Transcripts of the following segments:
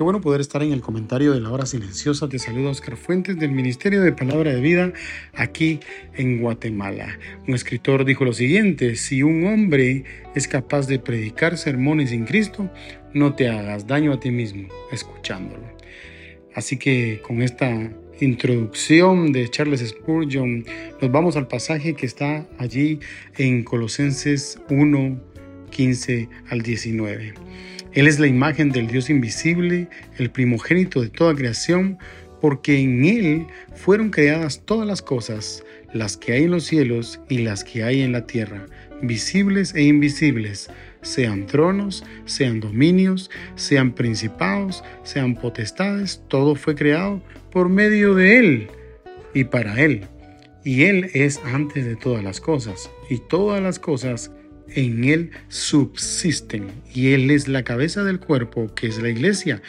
Qué bueno poder estar en el comentario de la hora silenciosa. Te saluda Oscar Fuentes del Ministerio de Palabra de Vida aquí en Guatemala. Un escritor dijo lo siguiente, si un hombre es capaz de predicar sermones sin Cristo, no te hagas daño a ti mismo escuchándolo. Así que con esta introducción de Charles Spurgeon, nos vamos al pasaje que está allí en Colosenses 1, 15 al 19. Él es la imagen del Dios invisible, el primogénito de toda creación, porque en Él fueron creadas todas las cosas, las que hay en los cielos y las que hay en la tierra, visibles e invisibles, sean tronos, sean dominios, sean principados, sean potestades, todo fue creado por medio de Él y para Él. Y Él es antes de todas las cosas, y todas las cosas en Él subsisten y Él es la cabeza del cuerpo que es la iglesia,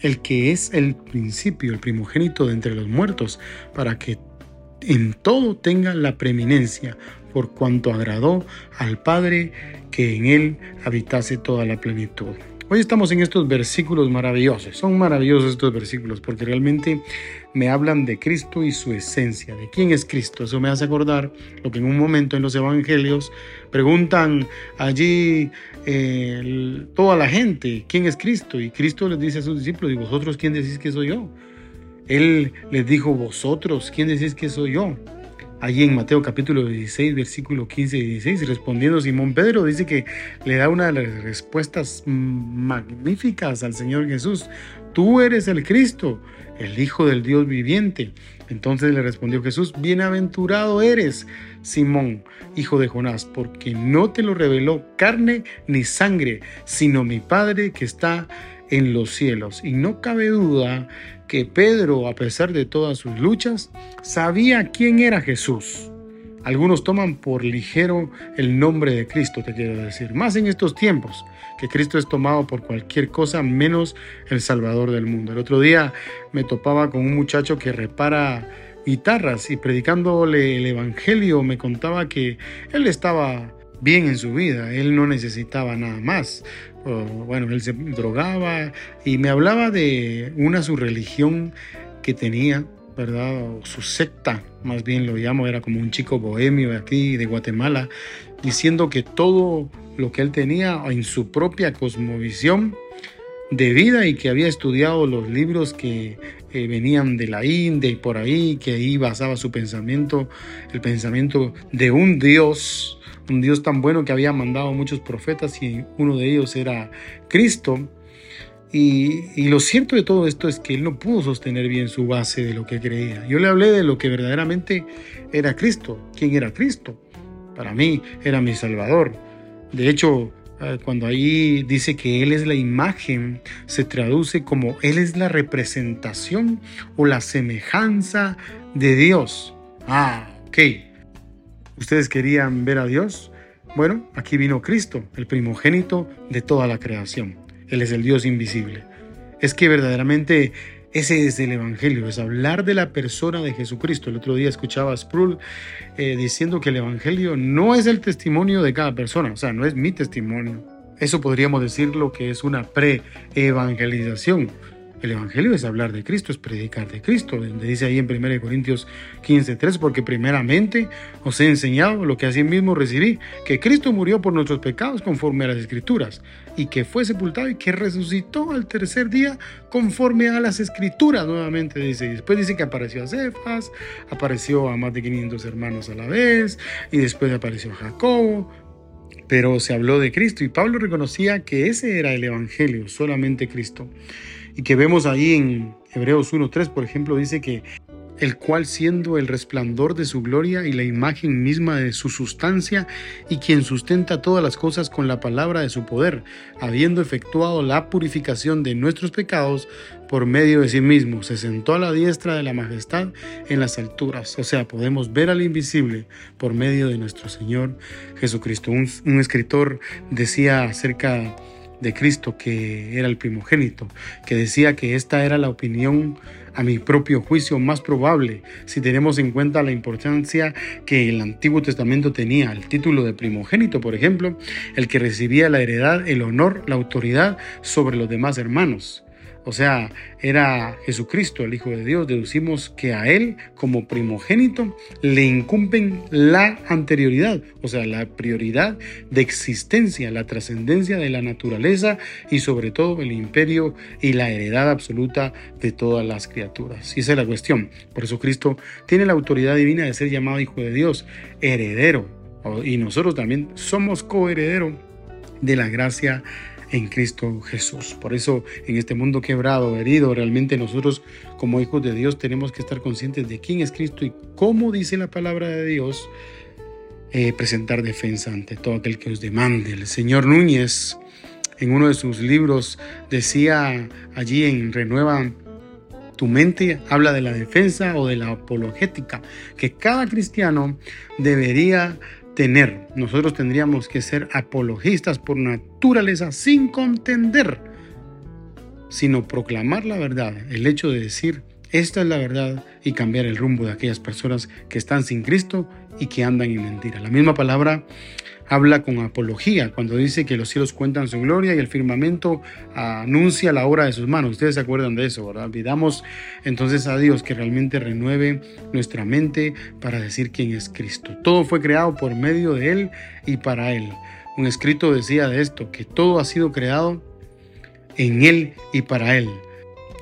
el que es el principio, el primogénito de entre los muertos, para que en todo tenga la preeminencia, por cuanto agradó al Padre que en Él habitase toda la plenitud. Hoy estamos en estos versículos maravillosos. Son maravillosos estos versículos porque realmente me hablan de Cristo y su esencia, de quién es Cristo. Eso me hace acordar lo que en un momento en los evangelios preguntan allí eh, toda la gente, ¿quién es Cristo? Y Cristo les dice a sus discípulos, ¿y vosotros quién decís que soy yo? Él les dijo, vosotros, ¿quién decís que soy yo? Allí en Mateo capítulo 16, versículo 15 y 16, respondiendo Simón Pedro, dice que le da una de las respuestas magníficas al Señor Jesús. Tú eres el Cristo, el Hijo del Dios viviente. Entonces le respondió Jesús, bienaventurado eres, Simón, hijo de Jonás, porque no te lo reveló carne ni sangre, sino mi Padre que está en los cielos. Y no cabe duda que Pedro, a pesar de todas sus luchas, sabía quién era Jesús. Algunos toman por ligero el nombre de Cristo, te quiero decir, más en estos tiempos, que Cristo es tomado por cualquier cosa menos el Salvador del mundo. El otro día me topaba con un muchacho que repara guitarras y predicándole el Evangelio me contaba que él estaba bien en su vida, él no necesitaba nada más bueno, él se drogaba y me hablaba de una su religión que tenía, ¿verdad? O su secta, más bien lo llamo, era como un chico bohemio de aquí, de Guatemala, diciendo que todo lo que él tenía en su propia cosmovisión de vida y que había estudiado los libros que eh, venían de la India y por ahí, que ahí basaba su pensamiento, el pensamiento de un Dios un Dios tan bueno que había mandado muchos profetas y uno de ellos era Cristo. Y, lo cierto de todo esto es que él no pudo sostener bien su base de lo que creía. Yo le hablé de lo que verdaderamente era Cristo. ¿Quién era Cristo? Para mí era mi Salvador. De hecho, eh, cuando ahí dice que Él es la imagen, se traduce como Él es la representación o la semejanza de Dios. Ah, ok. ¿Ustedes querían ver a Dios? Bueno, aquí vino Cristo, el primogénito de toda la creación. Él es el Dios invisible. Es que verdaderamente ese es el Evangelio, es hablar de la persona de Jesucristo. El otro día escuchaba a Sproul eh, diciendo que el Evangelio no es el testimonio de cada persona, o sea, no es mi testimonio. Eso podríamos decir lo que es una pre-evangelización. El Evangelio es hablar de Cristo, es predicar de Cristo, donde dice ahí en 1 Corintios 15, 3, porque primeramente os he enseñado lo que así mismo recibí, que Cristo murió por nuestros pecados conforme a las Escrituras, y que fue sepultado y que resucitó al tercer día conforme a las Escrituras, nuevamente dice. Y después dice que apareció a Cefas, apareció a más de 500 hermanos a la vez, y después apareció a Jacobo, pero se habló de Cristo y Pablo reconocía que ese era el Evangelio, solamente Cristo y que vemos ahí en Hebreos 1.3, por ejemplo, dice que el cual siendo el resplandor de su gloria y la imagen misma de su sustancia, y quien sustenta todas las cosas con la palabra de su poder, habiendo efectuado la purificación de nuestros pecados por medio de sí mismo, se sentó a la diestra de la majestad en las alturas. O sea, podemos ver al invisible por medio de nuestro Señor Jesucristo. Un, un escritor decía acerca de Cristo, que era el primogénito, que decía que esta era la opinión a mi propio juicio más probable, si tenemos en cuenta la importancia que el Antiguo Testamento tenía, el título de primogénito, por ejemplo, el que recibía la heredad, el honor, la autoridad sobre los demás hermanos o sea, era Jesucristo, el Hijo de Dios, deducimos que a Él como primogénito le incumben la anterioridad, o sea, la prioridad de existencia, la trascendencia de la naturaleza y sobre todo el imperio y la heredad absoluta de todas las criaturas. Y esa es la cuestión. Por eso Cristo tiene la autoridad divina de ser llamado Hijo de Dios, heredero, y nosotros también somos coheredero de la gracia en Cristo Jesús. Por eso en este mundo quebrado, herido, realmente nosotros como hijos de Dios tenemos que estar conscientes de quién es Cristo y cómo dice la palabra de Dios, eh, presentar defensa ante todo aquel que os demande. El señor Núñez en uno de sus libros decía allí en Renueva tu mente habla de la defensa o de la apologética que cada cristiano debería tener. Nosotros tendríamos que ser apologistas por sin contender, sino proclamar la verdad, el hecho de decir, esta es la verdad y cambiar el rumbo de aquellas personas que están sin Cristo y que andan en mentira. La misma palabra habla con apología cuando dice que los cielos cuentan su gloria y el firmamento anuncia la obra de sus manos. Ustedes se acuerdan de eso, ¿verdad? Pidamos entonces a Dios que realmente renueve nuestra mente para decir quién es Cristo. Todo fue creado por medio de Él y para Él. Un escrito decía de esto, que todo ha sido creado en Él y para Él.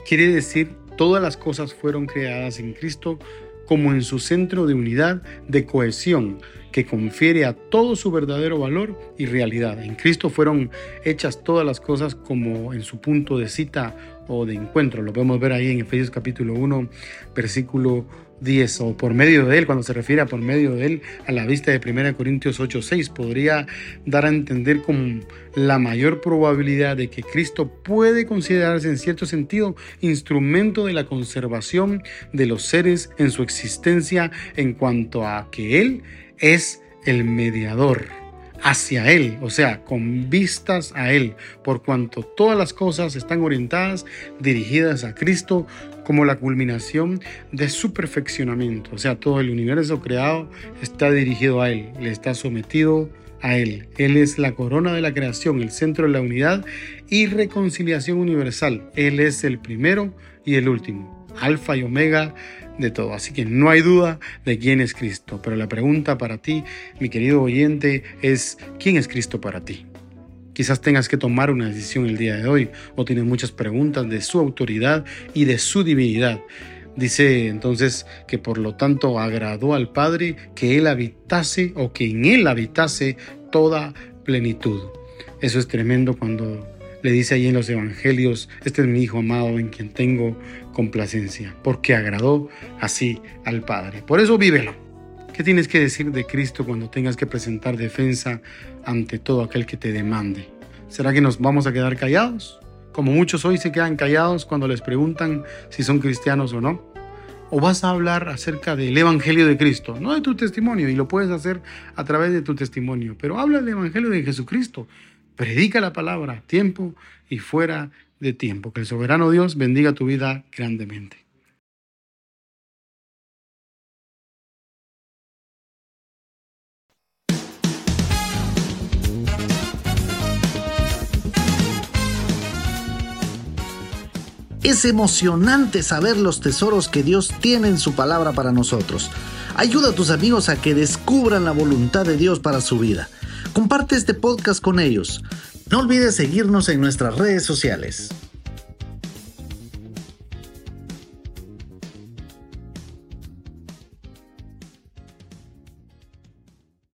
Quiere decir, todas las cosas fueron creadas en Cristo como en su centro de unidad, de cohesión, que confiere a todo su verdadero valor y realidad. En Cristo fueron hechas todas las cosas como en su punto de cita o de encuentro. Lo podemos ver ahí en Efesios capítulo 1, versículo 10, o por medio de él, cuando se refiere a por medio de él, a la vista de 1 Corintios 8, 6, podría dar a entender con la mayor probabilidad de que Cristo puede considerarse en cierto sentido instrumento de la conservación de los seres en su existencia en cuanto a que Él es el mediador hacia Él, o sea, con vistas a Él, por cuanto todas las cosas están orientadas, dirigidas a Cristo como la culminación de su perfeccionamiento, o sea, todo el universo creado está dirigido a Él, le está sometido a Él. Él es la corona de la creación, el centro de la unidad y reconciliación universal. Él es el primero y el último, alfa y omega de todo. Así que no hay duda de quién es Cristo. Pero la pregunta para ti, mi querido oyente, es ¿quién es Cristo para ti? Quizás tengas que tomar una decisión el día de hoy o tienes muchas preguntas de su autoridad y de su divinidad. Dice entonces que por lo tanto agradó al Padre que Él habitase o que en Él habitase toda plenitud. Eso es tremendo cuando le dice ahí en los evangelios, este es mi Hijo amado en quien tengo complacencia, porque agradó así al Padre. Por eso vívelo. ¿Qué tienes que decir de Cristo cuando tengas que presentar defensa ante todo aquel que te demande? ¿Será que nos vamos a quedar callados? Como muchos hoy se quedan callados cuando les preguntan si son cristianos o no. ¿O vas a hablar acerca del Evangelio de Cristo? No de tu testimonio, y lo puedes hacer a través de tu testimonio, pero habla del Evangelio de Jesucristo. Predica la palabra, tiempo y fuera de tiempo. Que el soberano Dios bendiga tu vida grandemente. Es emocionante saber los tesoros que Dios tiene en su palabra para nosotros. Ayuda a tus amigos a que descubran la voluntad de Dios para su vida. Comparte este podcast con ellos. No olvides seguirnos en nuestras redes sociales.